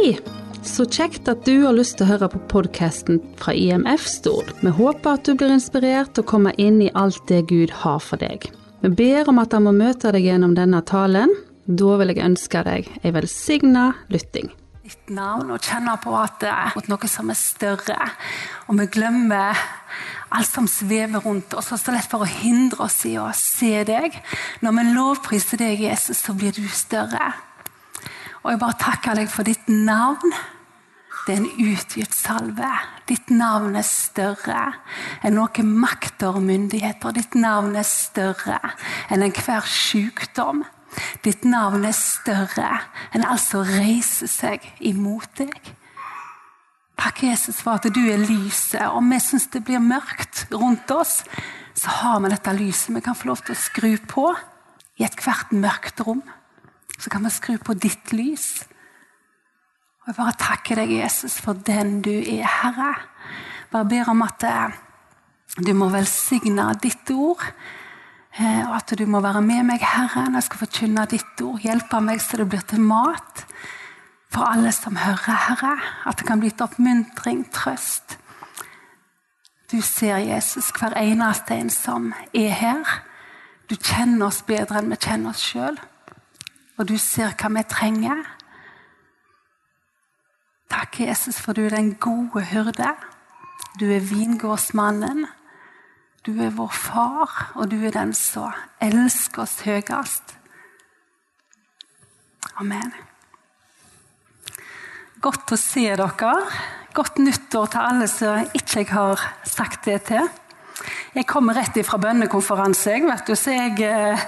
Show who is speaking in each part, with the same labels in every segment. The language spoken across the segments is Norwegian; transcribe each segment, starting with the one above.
Speaker 1: Hei! Så kjekt at du har lyst til å høre på podkasten fra IMF Stord. Vi håper at du blir inspirert og kommer inn i alt det Gud har for deg. Vi ber om at han må møte deg gjennom denne talen. Da vil jeg ønske deg ei velsigna lytting.
Speaker 2: Ditt navn og kjenne på at det er noe som er større. Og vi glemmer alt som svever rundt oss, og så lett for å hindre oss i å se deg. Når vi lovpriser deg, Jesus, så blir du større. Og jeg bare takker deg for ditt navn. Det er en utgitt salve. Ditt navn er større enn noen makter og myndigheter. Ditt navn er større enn enhver sykdom. Ditt navn er større enn alt som reiser seg imot deg. Takk, Jesus, for at du er lyset. Om vi syns det blir mørkt rundt oss, så har vi dette lyset vi kan få lov til å skru på i ethvert mørkt rom så kan vi skru på ditt lys. Og Jeg bare takker deg, Jesus, for den du er, Herre. Bare ber om at eh, du må velsigne ditt ord. Eh, og at du må være med meg, Herre, når jeg skal forkynne ditt ord. Hjelpe meg så det blir til mat for alle som hører, Herre. At det kan bli til oppmuntring, trøst. Du ser, Jesus, hver eneste en som er her. Du kjenner oss bedre enn vi kjenner oss sjøl og du ser hva vi trenger. Takk, Jesus, for du er den gode hyrde. Du er vingårdsmannen. Du er vår far, og du er den som elsker oss høyest. Amen. Godt å se dere. Godt nyttår til alle som ikke jeg har sagt det til. Jeg kommer rett fra bønnekonferanse, jeg, vet du, så jeg eh,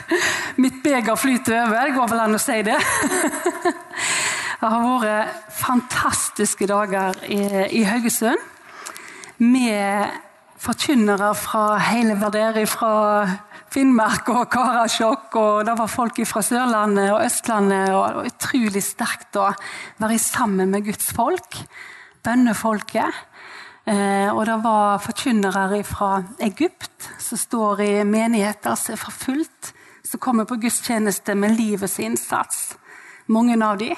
Speaker 2: Mitt beger flyter over. Det går vel an å si det. Det har vært fantastiske dager i, i Haugesund med forkynnere fra hele verden, fra Finnmark og Karasjok. og Det var folk fra Sørlandet og Østlandet. og Det var utrolig sterkt å være sammen med Guds folk. Bønnefolket. Eh, og det var forkynnere fra Egypt som står i menigheter som er forfulgt, som kommer på gudstjeneste med livets innsats. Mange av de.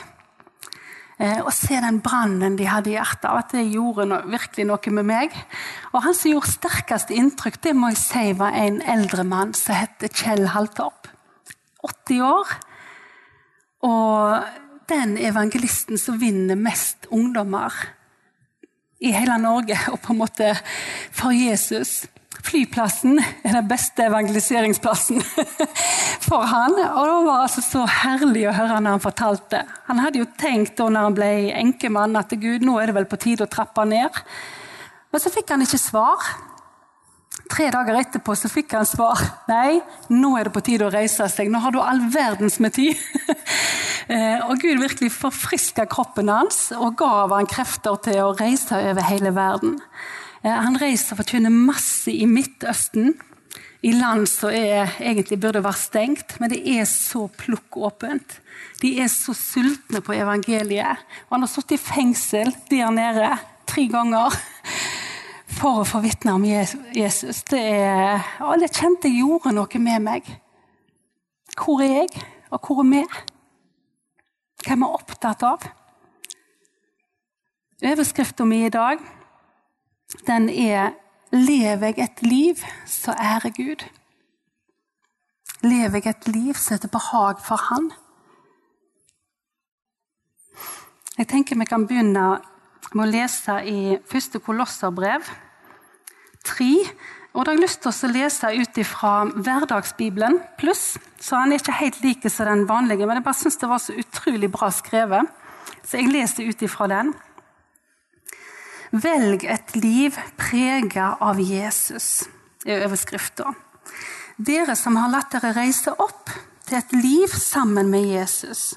Speaker 2: Eh, og se den brannen de hadde i hjertet. At det gjorde no virkelig noe med meg. Og Han som gjorde sterkest inntrykk, det må jeg si var en eldre mann som het Kjell Haltorp. 80 år. Og den evangelisten som vinner mest ungdommer i hele Norge og på en måte for Jesus. Flyplassen er den beste evangeliseringsplassen for han. Og Det var altså så herlig å høre når han fortalte. Han hadde jo tenkt da når han ble enkemann at Gud, nå er det vel på tide å trappe ned. Men så fikk han ikke svar. Tre dager etterpå så fikk han svar. Nei, nå er det på tide å reise seg. Nå har du all verdens med tid. Eh, og Gud virkelig forfriska kroppen hans og gav han krefter til å reise over hele verden. Eh, han reiser og forkynner masse i Midtøsten, i land som egentlig burde være stengt, men det er så plukk åpent. De er så sultne på evangeliet. Og han har sittet i fengsel der nede tre ganger for å få vitne om Jesus. Det, er, det kjente jeg gjorde noe med meg. Hvor er jeg, og hvor er vi? Hva er vi opptatt av? Overskriften min i dag den er 'Lever jeg et liv så ærer Gud'. Lever jeg et liv som er til behag for Han? Jeg tenker vi kan begynne med å lese i første kolosserbrev 3. Og da har jeg lyst til å lese ut fra Hverdagsbibelen pluss. Så han er ikke helt lik som den vanlige, men jeg bare syns det var så utrolig bra skrevet. Så jeg leser ut ifra den. Velg et liv prega av Jesus, er overskrifta. Dere som har latt dere reise opp til et liv sammen med Jesus.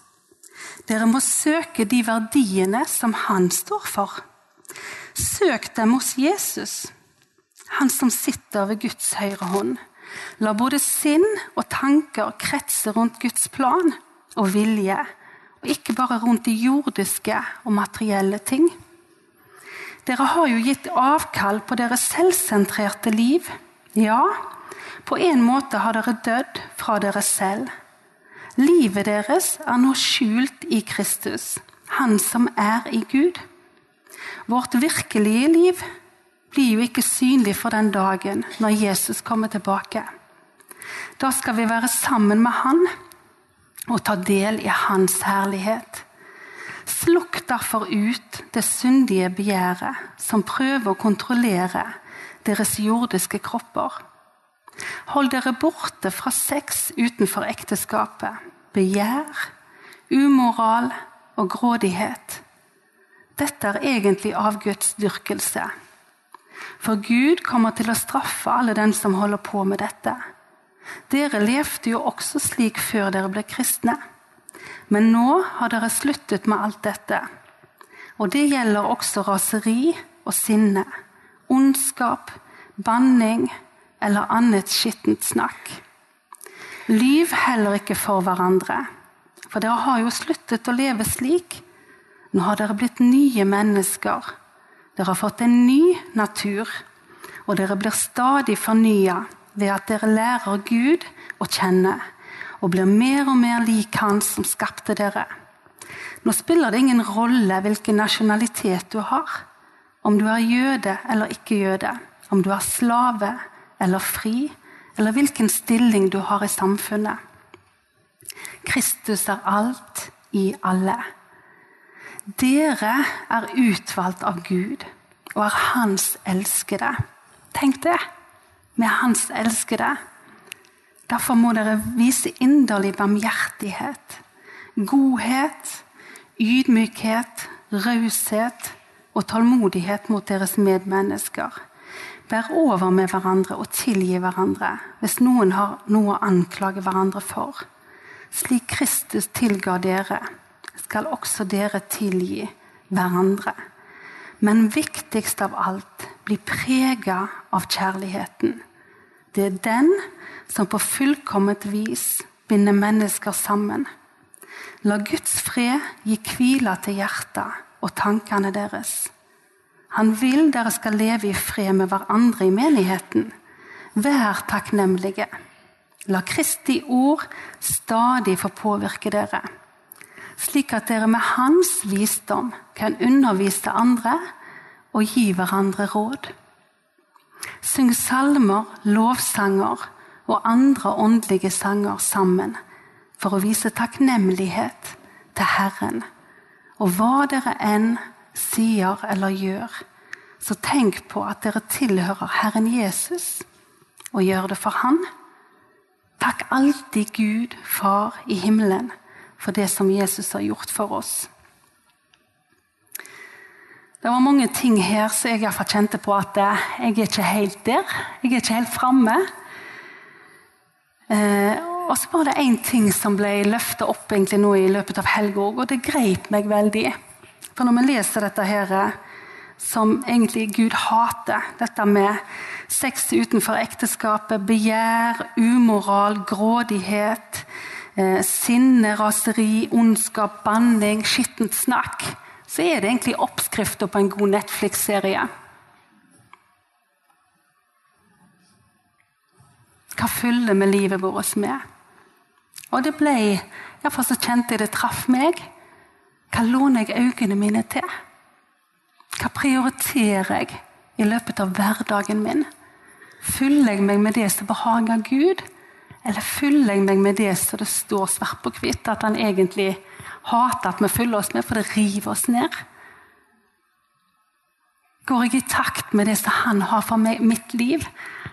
Speaker 2: Dere må søke de verdiene som han står for. Søk dem hos Jesus, han som sitter ved Guds høyre hånd. La både sinn og tanker kretse rundt Guds plan og vilje, og ikke bare rundt de jordiske og materielle ting. Dere har jo gitt avkall på deres selvsentrerte liv. Ja, på en måte har dere dødd fra dere selv. Livet deres er nå skjult i Kristus. Han som er i Gud. Vårt virkelige liv blir jo ikke synlig for den dagen når Jesus kommer tilbake. Da skal vi være sammen med Han og ta del i Hans herlighet. Slukk derfor ut det syndige begjæret som prøver å kontrollere deres jordiske kropper. Hold dere borte fra sex utenfor ekteskapet, begjær, umoral og grådighet. Dette er egentlig avgudsdyrkelse. For Gud kommer til å straffe alle den som holder på med dette. Dere levde jo også slik før dere ble kristne. Men nå har dere sluttet med alt dette. Og det gjelder også raseri og sinne, ondskap, banning eller annet skittent snakk. Lyv heller ikke for hverandre, for dere har jo sluttet å leve slik. Nå har dere blitt nye mennesker. Dere har fått en ny natur, og dere blir stadig fornya ved at dere lærer Gud å kjenne og blir mer og mer lik Han som skapte dere. Nå spiller det ingen rolle hvilken nasjonalitet du har, om du er jøde eller ikke jøde, om du er slave eller fri, eller hvilken stilling du har i samfunnet. Kristus er alt i alle. Dere er utvalgt av Gud og er Hans elskede. Tenk det! Vi er Hans elskede. Derfor må dere vise inderlig barmhjertighet, godhet, ydmykhet, raushet og tålmodighet mot deres medmennesker. Bær over med hverandre og tilgi hverandre hvis noen har noe å anklage hverandre for. Slik Kristus tilga dere, skal også dere tilgi hverandre. Men viktigst av alt, bli prega av kjærligheten. Det er den som på fullkomment vis binder mennesker sammen. La Guds fred gi hvile til hjertet og tankene deres. Han vil dere skal leve i fred med hverandre i menigheten. Vær takknemlige. La Kristi ord stadig få påvirke dere, slik at dere med Hans visdom kan undervise andre og gi hverandre råd. Syng salmer, lovsanger og andre åndelige sanger sammen for å vise takknemlighet til Herren. Og hva dere enn sier eller gjør, så tenk på at dere tilhører Herren Jesus, og gjør det for Han. Takk alltid Gud, Far i himmelen, for det som Jesus har gjort for oss. Det var mange ting her som jeg iallfall kjente på at jeg er ikke helt der. Jeg er ikke helt framme. Eh, og så var det én ting som ble løfta opp egentlig nå i løpet av helga og det greip meg veldig. For når vi leser dette her, som egentlig Gud hater, dette med sex utenfor ekteskapet, begjær, umoral, grådighet, eh, sinne, raseri, ondskap, banning, skittent snakk, så er det egentlig oppskrifter på en god Netflix-serie. Hva fyller vi livet vårt med? Og det ble, iallfall så kjente jeg det traff meg. Hva låner jeg øynene mine til? Hva prioriterer jeg i løpet av hverdagen min? Fyller jeg meg med det som behager Gud, eller fyller jeg meg med det som det står svart på hvitt at han egentlig hater at vi fyller oss med, for det river oss ned? Går jeg i takt med det som han har for meg, mitt liv,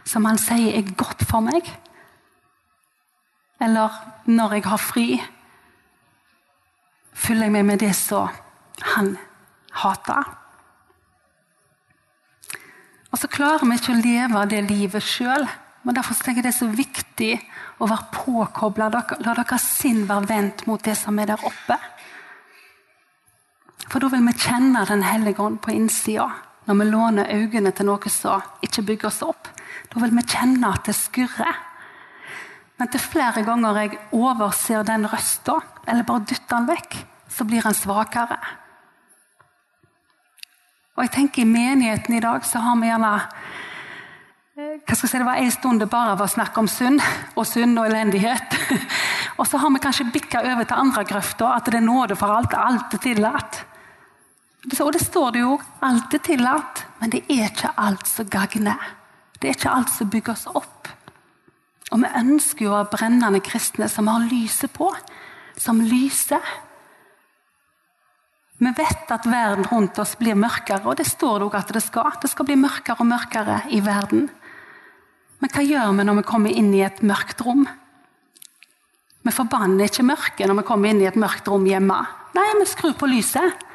Speaker 2: som han sier er godt for meg? Eller når jeg har fri, fyller jeg meg med det som han hater. Og så klarer vi ikke å leve det livet sjøl. Men derfor tenker jeg det er så viktig å være påkobla. La deres sinn være vendt mot det som er der oppe. For da vil vi kjenne Den hellige ånd på innsida. Når vi låner øynene til noe som ikke bygger oss opp. Da vil vi kjenne at det skurrer. Men til flere ganger jeg overser den røsta, eller bare dytter den vekk, så blir den svakere. Og jeg tenker I menigheten i dag så har vi gjerne eh, hva skal jeg si, Det var en stund det bare var snakk om synd og synd og elendighet. Og så har vi kanskje bikka over til andre grøfta, at det er nåde for alt. Alt er tillatt. Og det står det jo. Alt er tillatt, men det er ikke alt som gagner. Det er ikke alt som bygger oss opp. Og vi ønsker jo å være brennende kristne som har lyset på. Som lyser. Vi vet at verden rundt oss blir mørkere, og det står det òg at det skal. Det skal bli mørkere og mørkere i verden. Men hva gjør vi når vi kommer inn i et mørkt rom? Vi forbanner ikke mørket når vi kommer inn i et mørkt rom hjemme. Nei, vi skrur på lyset.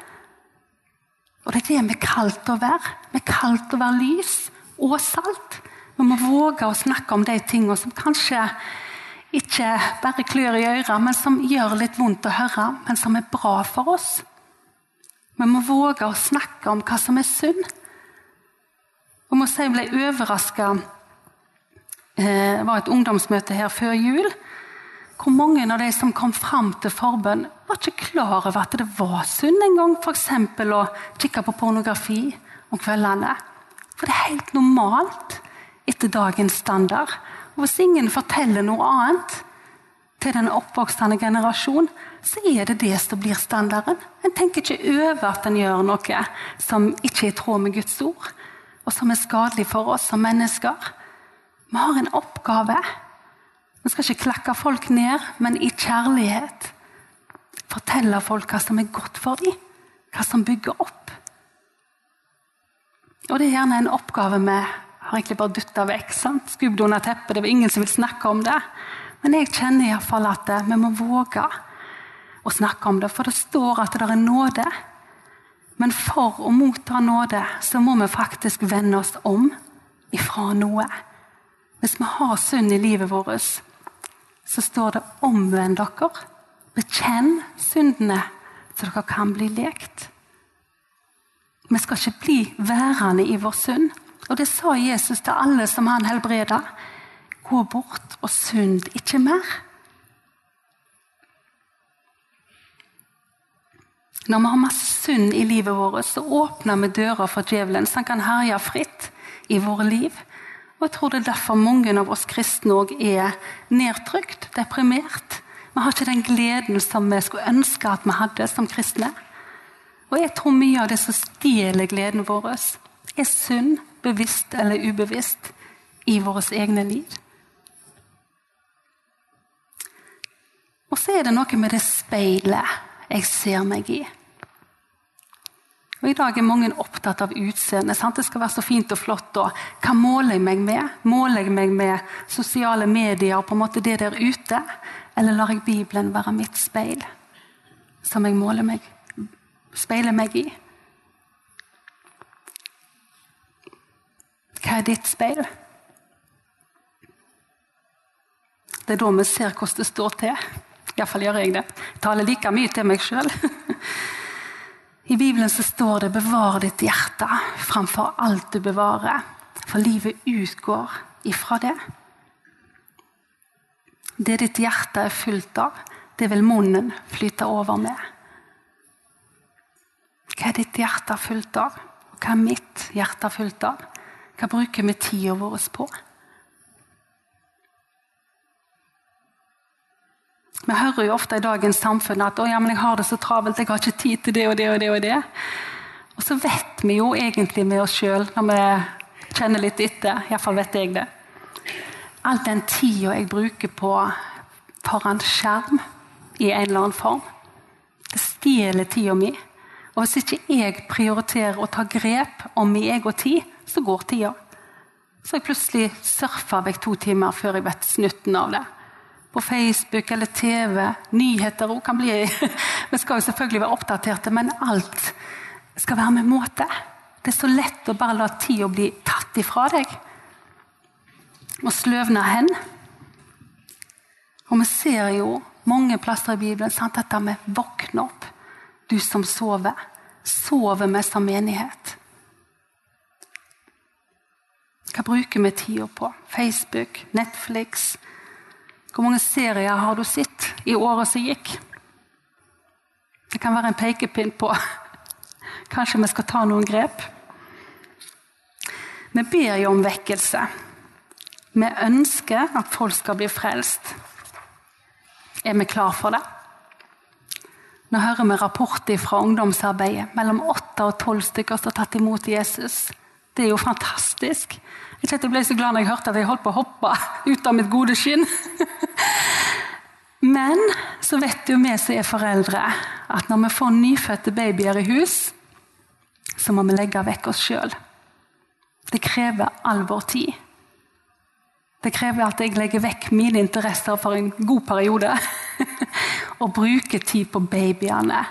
Speaker 2: Og det er det vi er kalt å være. Vi er kalt å være lys og salt. Vi må våge å snakke om de tingene som kanskje ikke bare klør i øret, men som gjør litt vondt å høre, men som er bra for oss. Vi må våge å snakke om hva som er synd. Og må si jeg ble overraska det eh, var et ungdomsmøte her før jul. Hvor mange av de som kom fram til forbønn, var ikke klar over at det var synd en gang f.eks. å kikke på pornografi om kveldene. For det er helt normalt etter dagens standard. Og Hvis ingen forteller noe annet til den oppvoksende generasjon, så er det det som blir standarden. En tenker ikke over at en gjør noe som ikke er i tråd med Guds ord, og som er skadelig for oss som mennesker. Vi har en oppgave. Vi skal ikke klakke folk ned, men i kjærlighet fortelle folk hva som er godt for dem, hva som bygger opp. Og det er gjerne en oppgave vi har egentlig bare dytta vekk. sant? Skubbet under teppet. Det var ingen som ville snakke om det. Men jeg kjenner iallfall at vi må våge å snakke om det, for det står at det er nåde. Men for å motta nåde, så må vi faktisk vende oss om ifra noe. Hvis vi har synd i livet vårt, så står det 'omvend dere'. Bekjenn syndene, så dere kan bli lekt. Vi skal ikke bli værende i vår synd. Og det sa Jesus til alle som han helbreda. Gå bort og synd ikke mer. Når vi har masse synd i livet vårt, så åpner vi dører for djevelen, så han kan herje fritt i våre liv. Og jeg tror det er derfor mange av oss kristne òg er nedtrykt, deprimert. Vi har ikke den gleden som vi skulle ønske at vi hadde som kristne. Og jeg tror mye av det som stjeler gleden vår, er synd, bevisst eller ubevisst, i våre egne liv. Og så er det noe med det speilet jeg ser meg i. Og I dag er mange opptatt av utseende. Det skal være så fint og flott. Og hva måler jeg meg med? Måler jeg meg med sosiale medier og på en måte det der ute? Eller lar jeg Bibelen være mitt speil, som jeg måler meg, speiler meg i? Er ditt speil? Det er da vi ser hvordan det står til. Iallfall gjør jeg det. Jeg taler like mye til meg sjøl. I Bibelen så står det 'bevar ditt hjerte framfor alt du bevarer', for livet utgår ifra det. Det ditt hjerte er fullt av, det vil munnen flyte over med. Hva er ditt hjerte fullt av? Hva er mitt hjerte fullt av? Hva bruker vi tida vår på? Vi hører jo ofte i dagens samfunn at ja, jeg har det så travelt, jeg har ikke tid til det og det og det. Og det. Og så vet vi jo egentlig med oss sjøl, når vi kjenner litt etter, iallfall vet jeg det All den tida jeg bruker på foran skjerm i en eller annen form, det stjeler tida mi. Og hvis ikke jeg prioriterer å ta grep om min egen tid, så går tida. Så jeg plutselig surfer vekk to timer før jeg vet snutten av det på Facebook eller TV. Nyheter òg kan bli Vi skal jo selvfølgelig være oppdaterte, men alt skal være med måte. Det er så lett å bare la tida bli tatt ifra deg og sløvne hen. Og vi ser jo mange plasser i Bibelen sant, dette med 'våkne opp', du som sover. Sover vi som menighet? Hva bruker vi tida på? Facebook, Netflix, hvor mange serier har du sett i året som gikk? Det kan være en pekepinn på Kanskje vi skal ta noen grep? Vi ber jo om vekkelse. Vi ønsker at folk skal bli frelst. Er vi klar for det? Nå hører vi rapporter fra ungdomsarbeidet. Mellom åtte og tolv stykker som har tatt imot Jesus. Det er jo fantastisk. Jeg ble så glad når jeg hørte at jeg holdt på å hoppe ut av mitt gode skinn. Men så vet jo vi som er foreldre, at når vi får nyfødte babyer i hus, så må vi legge vekk oss sjøl. Det krever all vår tid. Det krever at jeg legger vekk mine interesser for en god periode. og bruker tid på babyene.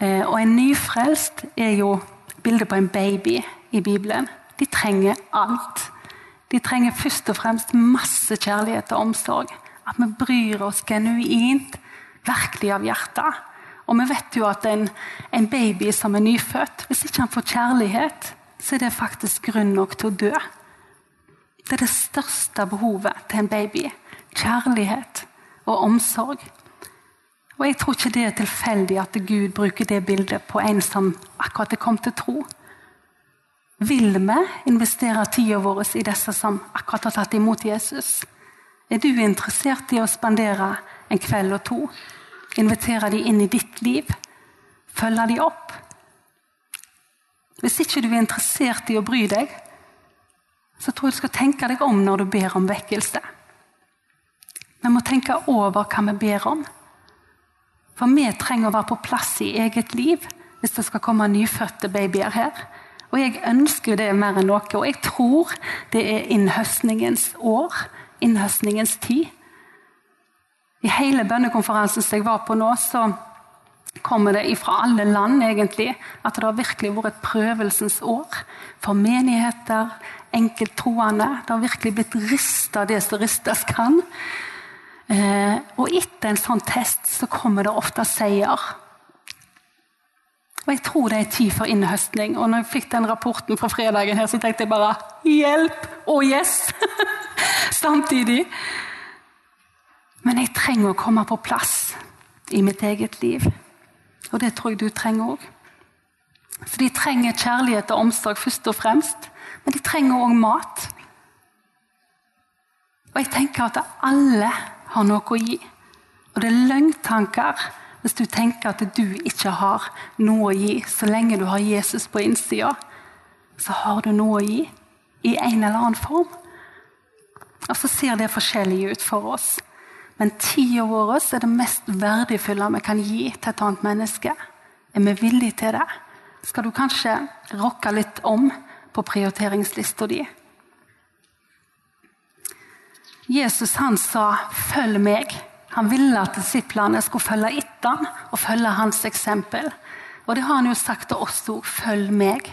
Speaker 2: Eh, og en nyfrelst er jo bildet på en baby i Bibelen. De trenger alt. De trenger først og fremst masse kjærlighet og omsorg. At vi bryr oss genuint, virkelig av hjertet. Og vi vet jo at en, en baby som er nyfødt, hvis ikke han får kjærlighet, så er det faktisk grunn nok til å dø. Det er det største behovet til en baby. Kjærlighet og omsorg. Og Jeg tror ikke det er tilfeldig at Gud bruker det bildet på en som akkurat er kommet til tro. Vil vi investere tida vår i disse som akkurat har tatt imot Jesus? Er du interessert i å spandere en kveld og to? Invitere dem inn i ditt liv? Følge dem opp? Hvis ikke du er interessert i å bry deg, så tror jeg du skal tenke deg om når du ber om vekkelse. Vi må tenke over hva vi ber om. For vi trenger å være på plass i eget liv hvis det skal komme nyfødte babyer her. Og jeg ønsker det mer enn noe. Og jeg tror det er innhøstningens år. Innhøstningens tid. I hele bønnekonferansen som jeg var på nå, så kommer det fra alle land egentlig, at det har virkelig vært et prøvelsens år for menigheter, enkelttroende. Det har virkelig blitt rista det som ristes kan. Eh, og etter en sånn test så kommer det ofte seier. Og Jeg tror det er tid for innhøstning. Og når jeg fikk den rapporten fra fredagen, her, så tenkte jeg bare 'hjelp' og 'yes' samtidig. Men jeg trenger å komme på plass i mitt eget liv. Og det tror jeg du trenger òg. For de trenger kjærlighet og omsorg først og fremst. Men de trenger òg mat. Og jeg tenker at alle har noe å gi. Og det er løgntanker hvis du tenker at du ikke har noe å gi. Så lenge du har Jesus på innsida, så har du noe å gi. I en eller annen form. Og så ser det forskjellig ut for oss. Men tida vår er det mest verdifulle vi kan gi til et annet menneske. Er vi villige til det? Skal du kanskje rokke litt om på prioriteringslista di? Jesus han sa 'følg meg'. Han ville at disiplene skulle følge etter han og følge hans eksempel. Og det har han jo sagt til oss òg. 'Følg meg'.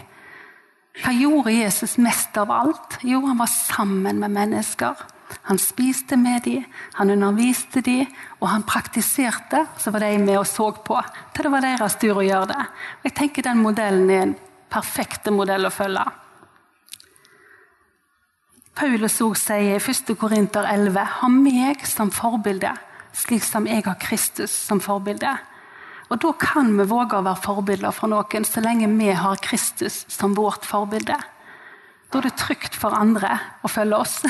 Speaker 2: Hva gjorde Jesus mest av alt? Jo, han var sammen med mennesker. Han spiste med dem, han underviste dem, og han praktiserte. Så var de med og så på til det var deres tur å gjøre det. Og jeg tenker Den modellen er en perfekt modell å følge. Paulus også sier i 1. Korinter 11.: Ha meg som forbilde, slik som jeg har Kristus som forbilde. Og Da kan vi våge å være forbilder for noen, så lenge vi har Kristus som vårt forbilde. Da er det trygt for andre å følge oss.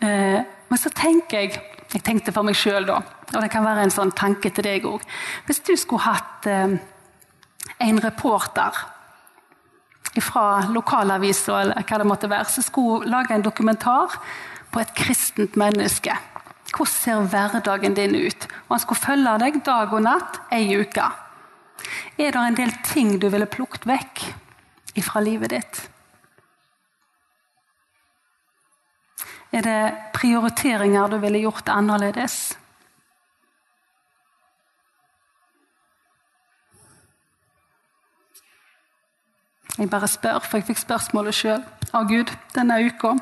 Speaker 2: Eh, men så tenker jeg Jeg tenkte for meg sjøl, da, og det kan være en sånn tanke til deg òg. Hvis du skulle hatt eh, en reporter fra lokalavisa eller hva det måtte være, som skulle lage en dokumentar på et kristent menneske. Hvordan ser hverdagen din ut? Og Han skulle følge deg dag og natt ei uke. Er det en del ting du ville plukket vekk fra livet ditt? Er det prioriteringer du ville gjort annerledes? Jeg bare spør, for jeg fikk spørsmålet sjøl av Gud denne uka.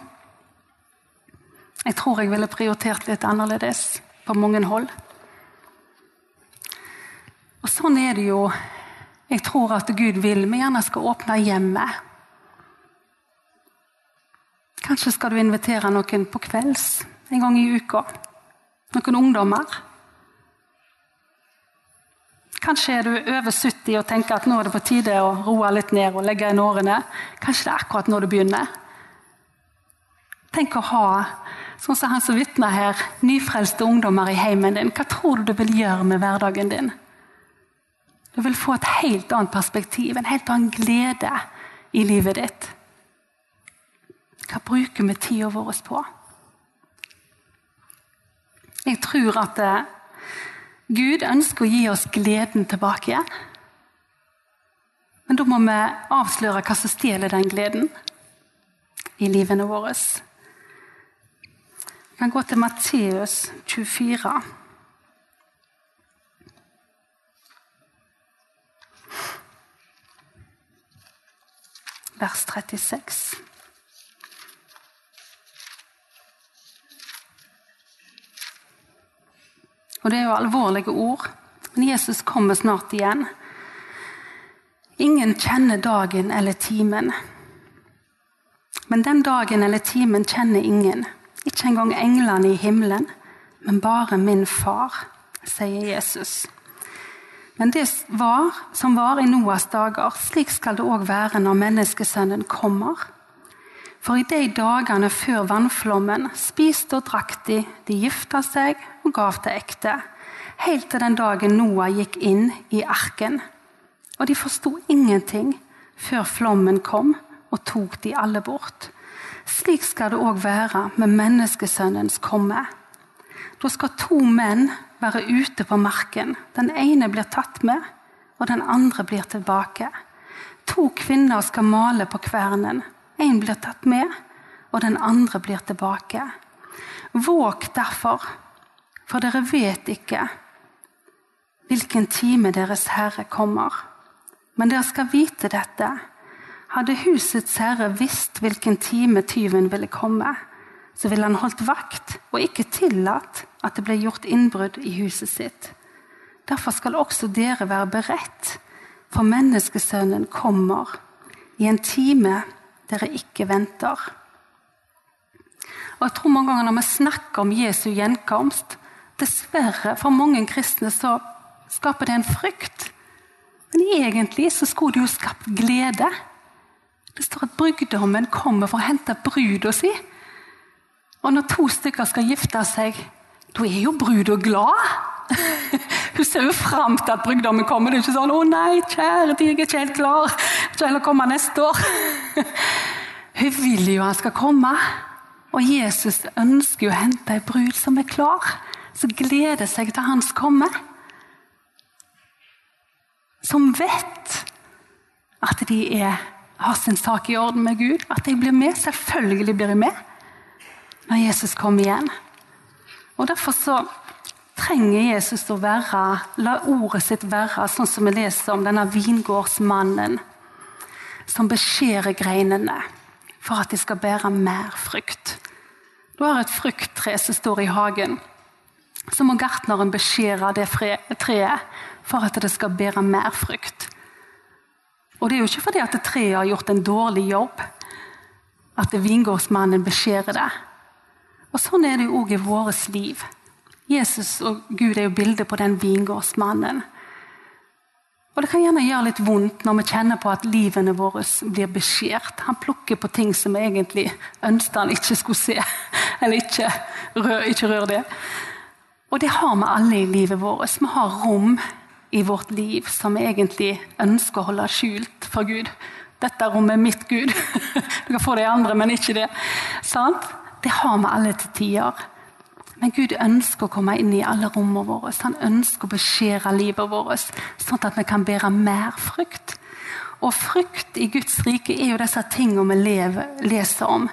Speaker 2: Jeg tror jeg ville prioritert litt annerledes på mange hold. Og sånn er det jo. Jeg tror at Gud vil vi gjerne skal åpne hjemmet. Kanskje skal du invitere noen på kvelds en gang i uka. Noen ungdommer. Kanskje er du over 70 og tenker at nå er det på tide å roe litt ned og legge inn årene. Kanskje det er akkurat når du begynner. Tenk å ha Sånn som han som vitner her, nyfrelste ungdommer i heimen din. Hva tror du du vil gjøre med hverdagen din? Du vil få et helt annet perspektiv, en helt annen glede i livet ditt. Hva bruker vi tida vår på? Jeg tror at eh, Gud ønsker å gi oss gleden tilbake igjen. Men da må vi avsløre hva som stjeler den gleden i livene våre. Vi kan gå til Matteus 24. Vers 36. Og Det er jo alvorlige ord, men Jesus kommer snart igjen. Ingen kjenner dagen eller timen. Men den dagen eller timen kjenner ingen, ikke engang englene i himmelen, men bare min far, sier Jesus. Men det var som var i Noas dager, slik skal det òg være når menneskesønnen kommer. For i de dagene før vannflommen spiste og drakk de, de gifta seg og gav til ekte, helt til den dagen Noah gikk inn i arken. Og de forsto ingenting før flommen kom og tok de alle bort. Slik skal det òg være med menneskesønnens komme. Da skal to menn være ute på marken. Den ene blir tatt med, og den andre blir tilbake. To kvinner skal male på kvernen. En blir tatt med, og den andre blir tilbake. Våg derfor, for dere vet ikke hvilken time Deres Herre kommer. Men dere skal vite dette. Hadde husets herre visst hvilken time tyven ville komme, så ville han holdt vakt og ikke tillatt at det ble gjort innbrudd i huset sitt. Derfor skal også dere være beredt, for menneskesønnen kommer i en time dere ikke venter. Og jeg tror mange ganger Når vi snakker om Jesu gjenkomst, dessverre for mange kristne så skaper det en frykt. Men egentlig så skulle det jo skapt glede. Det står at brudgommen kommer for å hente bruda si. Og når to stykker skal gifte seg, da er jo bruda glad. Hun ser jo fram til at brudgommen kommer. Det er ikke sånn 'Å nei, kjære, jeg er ikke helt klar. Skal heller komme neste år.' Hun vil jo han skal komme. Og Jesus ønsker jo å hente ei brud som er klar, som gleder seg til hans komme. Som vet at de er, har sin sak i orden med Gud. At jeg blir med. Selvfølgelig blir jeg med når Jesus kommer igjen. Og Derfor så trenger Jesus å være, la ordet sitt være sånn som vi leser om denne vingårdsmannen som beskjærer greinene for at de skal bære mer frukt. Du har et frukttre som står i hagen. Så må gartneren beskjære det treet for at det skal bære mer frukt. Og det er jo ikke fordi at treet har gjort en dårlig jobb at vingårdsmannen beskjærer det. Og Sånn er det jo òg i vårt liv. Jesus og Gud er jo bildet på den vingårdsmannen. Og Det kan gjerne gjøre litt vondt når vi kjenner på at livene våre blir beskjært. Han plukker på ting som vi egentlig ønsket han ikke skulle se. Eller ikke rør, ikke rør det. Og det har vi alle i livet vårt. Vi har rom i vårt liv som vi egentlig ønsker å holde skjult for Gud. Dette rommet er mitt Gud. Du kan få det i andre, men ikke det. Sant? Det har vi alle til tider. Men Gud ønsker å komme inn i alle rommene våre. Han ønsker å beskjære livet vårt, sånn at vi kan bære mer frukt. Og frukt i Guds rike er jo disse tingene vi lever, leser om.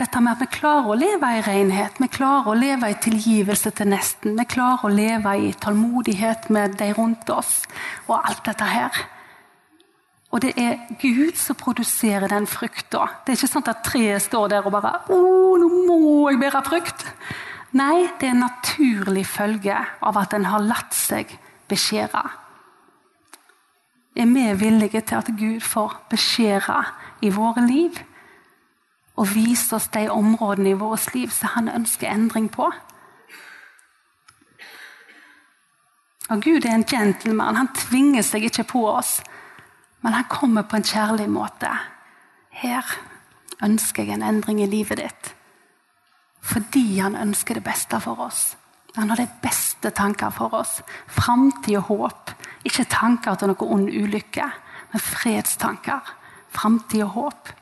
Speaker 2: Dette med at vi klarer å leve i renhet, vi klarer å leve i tilgivelse til nesten. Vi klarer å leve i tålmodighet med de rundt oss, og alt dette her. Og det er Gud som produserer den frukta. Det er ikke sånn at treet står der og bare 'Å, nå må jeg bære frukt'. Nei, det er en naturlig følge av at en har latt seg beskjære. Er vi villige til at Gud får beskjære i våre liv? Og vise oss de områdene i vårt liv som han ønsker endring på? Og Gud er en gentleman. Han tvinger seg ikke på oss, men han kommer på en kjærlig måte. Her ønsker jeg en endring i livet ditt. fordi han ønsker det beste for oss. Han har de beste tanker for oss. Framtid og håp. Ikke tanker til noe ond ulykke, men fredstanker. Framtid og håp.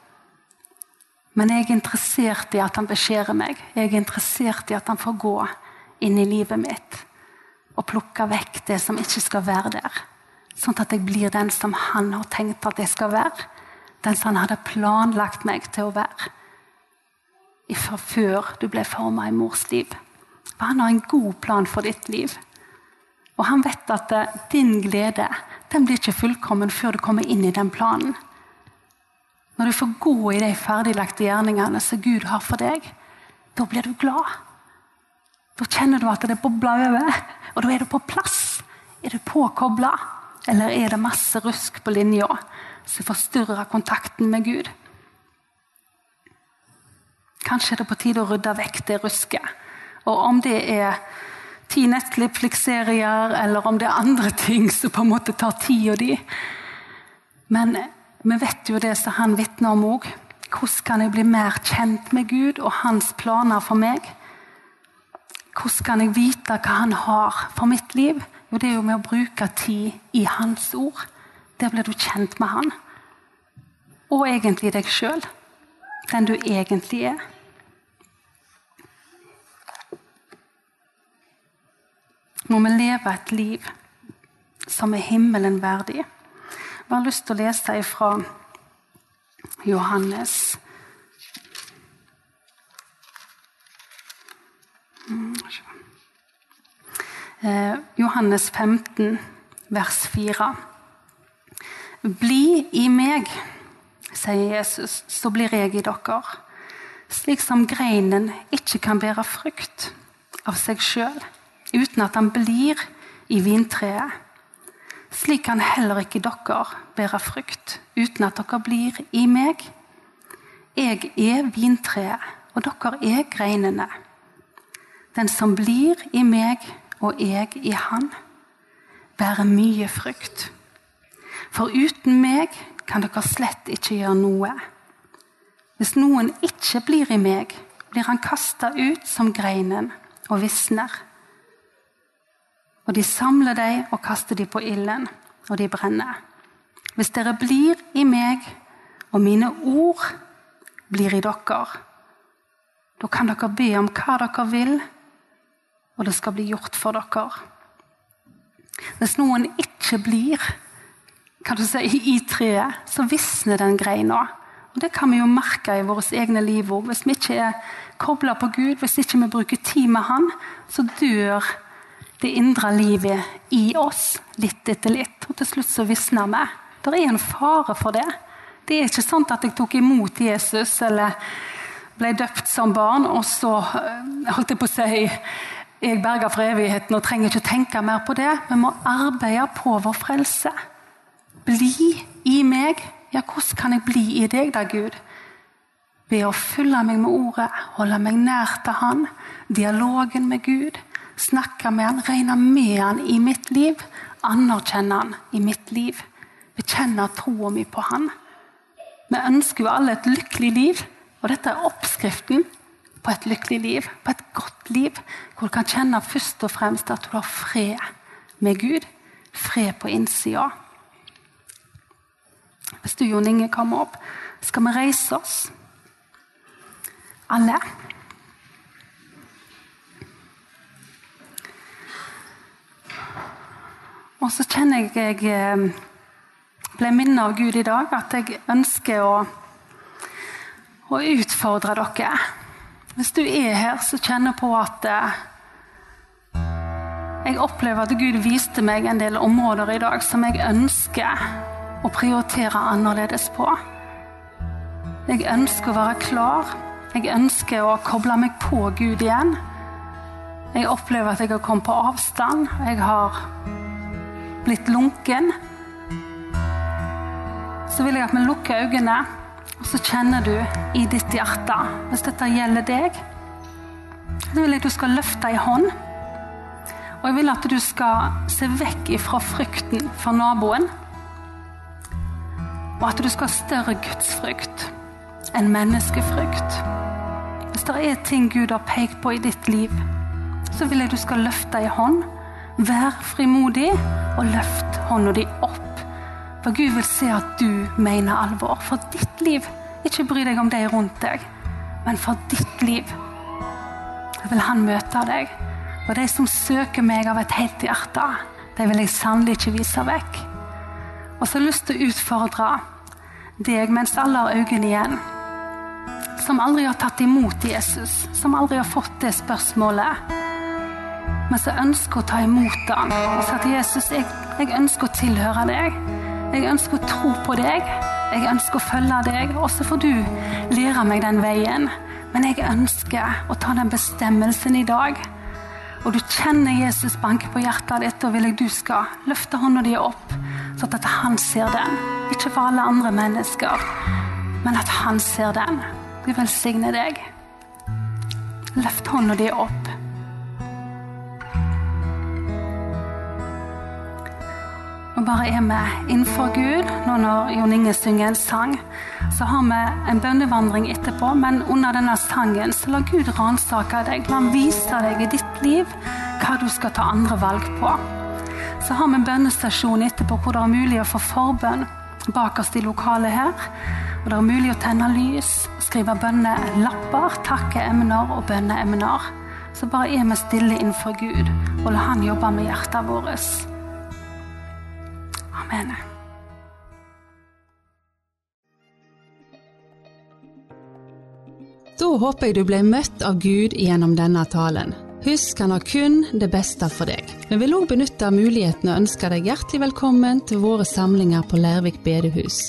Speaker 2: Men jeg er interessert i at han beskjærer meg. Jeg er interessert i at han får gå inn i livet mitt og plukke vekk det som ikke skal være der. Sånn at jeg blir den som han har tenkt at jeg skal være. Den som han hadde planlagt meg til å være. Fra før du ble forma i mors liv. For han har en god plan for ditt liv. Og han vet at eh, din glede den blir ikke fullkommen før du kommer inn i den planen. Når du får gå i de ferdiglagte gjerningene som Gud har for deg, da blir du glad. Da kjenner du at det bobler over, og da er du på plass. Er du påkobla, eller er det masse rusk på linja som forstyrrer kontakten med Gud? Kanskje er det på tide å rydde vekk det rusket. Og om det er ti Netflix-serier, eller om det er andre ting som på en måte tar tida di. Men vi vet jo det som han vitner om òg. Hvordan kan jeg bli mer kjent med Gud og hans planer for meg? Hvordan kan jeg vite hva han har for mitt liv? Jo, det er jo med å bruke tid i hans ord. Der blir du kjent med han. Og egentlig deg sjøl. Den du egentlig er. Må vi leve et liv som er himmelen verdig. Jeg har lyst til å lese fra Johannes Eh, Johannes 15, vers 4. Bli i meg, sier Jesus, så blir jeg i dere. Slik som greinen ikke kan bære frukt av seg sjøl uten at han blir i vintreet. Slik kan heller ikke dere bære frukt uten at dere blir i meg. Jeg er vintreet, og dere er greinene. Den som blir i meg og jeg i Han, bærer mye frukt. For uten meg kan dere slett ikke gjøre noe. Hvis noen ikke blir i meg, blir han kasta ut som greinen og visner. Og de samler dem og kaster dem på ilden, og de brenner. Hvis dere blir i meg, og mine ord blir i dere, da kan dere be om hva dere vil, og det skal bli gjort for dere. Hvis noen ikke blir kan du si, i treet, så visner den greina. Og Det kan vi jo merke i våre egne liv òg. Hvis vi ikke er kobla på Gud, hvis ikke vi bruker tid med Han, så dør det indre livet i oss litt etter litt. Og til slutt så visner vi. Det er en fare for det. Det er ikke sant at jeg tok imot Jesus eller ble døpt som barn, og så eh, holdt jeg på å si jeg berger for evigheten og trenger ikke tenke mer på det. Vi må arbeide på vår frelse. Bli i meg. Ja, hvordan kan jeg bli i deg, da, Gud? Ved å fylle meg med ordet, holde meg nær til Han, dialogen med Gud, snakke med Han, regne med Han i mitt liv, anerkjenne Han i mitt liv, bekjenne troa mi på Han. Vi ønsker jo alle et lykkelig liv, og dette er oppskriften på et lykkelig liv, på et godt liv, hvor du kan kjenne først og fremst at du har fred med Gud. Fred på innsida. Hvis du, Jon Inge, kommer opp, skal vi reise oss. Alle. Og så kjenner jeg jeg eh, ble minnet av Gud i dag at jeg ønsker å, å utfordre dere hvis du er her så kjenner på at eh, jeg opplever at Gud viste meg en del områder i dag som jeg ønsker å prioritere annerledes på. Jeg ønsker å være klar. Jeg ønsker å koble meg på Gud igjen. Jeg opplever at jeg har kommet på avstand. Jeg har blitt lunken. Så vil jeg at vi lukker øynene. Og så kjenner du i ditt hjerte, hvis dette gjelder deg, så vil jeg at du skal løfte ei hånd. Og jeg vil at du skal se vekk ifra frykten for naboen. Og at du skal ha større gudsfrykt enn menneskefrykt. Hvis det er ting Gud har pekt på i ditt liv, så vil jeg du skal løfte ei hånd. Vær frimodig og løft hånda di opp. For Gud vil se at du mener alvor for ditt liv. Ikke bry deg om de rundt deg, men for ditt liv. Vil han møte deg. Og de som søker meg av et helt hjerte, de vil jeg sannelig ikke vise vekk. Og så har jeg lyst til å utfordre deg mens alle har øynene igjen, som aldri har tatt imot Jesus, som aldri har fått det spørsmålet, men som ønsker å ta imot han og si til Jesus jeg, jeg ønsker å tilhøre deg. Jeg ønsker å tro på deg. Jeg ønsker å følge deg. Og så får du lære meg den veien. Men jeg ønsker å ta den bestemmelsen i dag. Og du kjenner Jesus banke på hjertet ditt, og vil jeg du skal løfte hånda di opp, sånn at han ser den. Ikke for alle andre mennesker, men at han ser den. Gud velsigne deg. Løft hånda di opp. Bare er vi innenfor Gud. Nå når Jon Inge synger en sang, så har vi en bønnevandring etterpå. Men under denne sangen så la Gud ransake deg. La han vise deg i ditt liv hva du skal ta andre valg på. Så har vi en bønnestasjon etterpå hvor det er mulig å få forbønn bakerst i lokalet her. Og det er mulig å tenne lys, skrive bønnelapper, takke emner og bønneemner. Så bare er vi stille innenfor Gud og la Han jobbe med hjertet vårt. Amen.
Speaker 1: Da håper jeg du ble møtt av Gud gjennom denne talen. Husk han har kun det beste for deg. Vi vil òg benytte muligheten og ønske deg hjertelig velkommen til våre samlinger på Lærvik bedehus.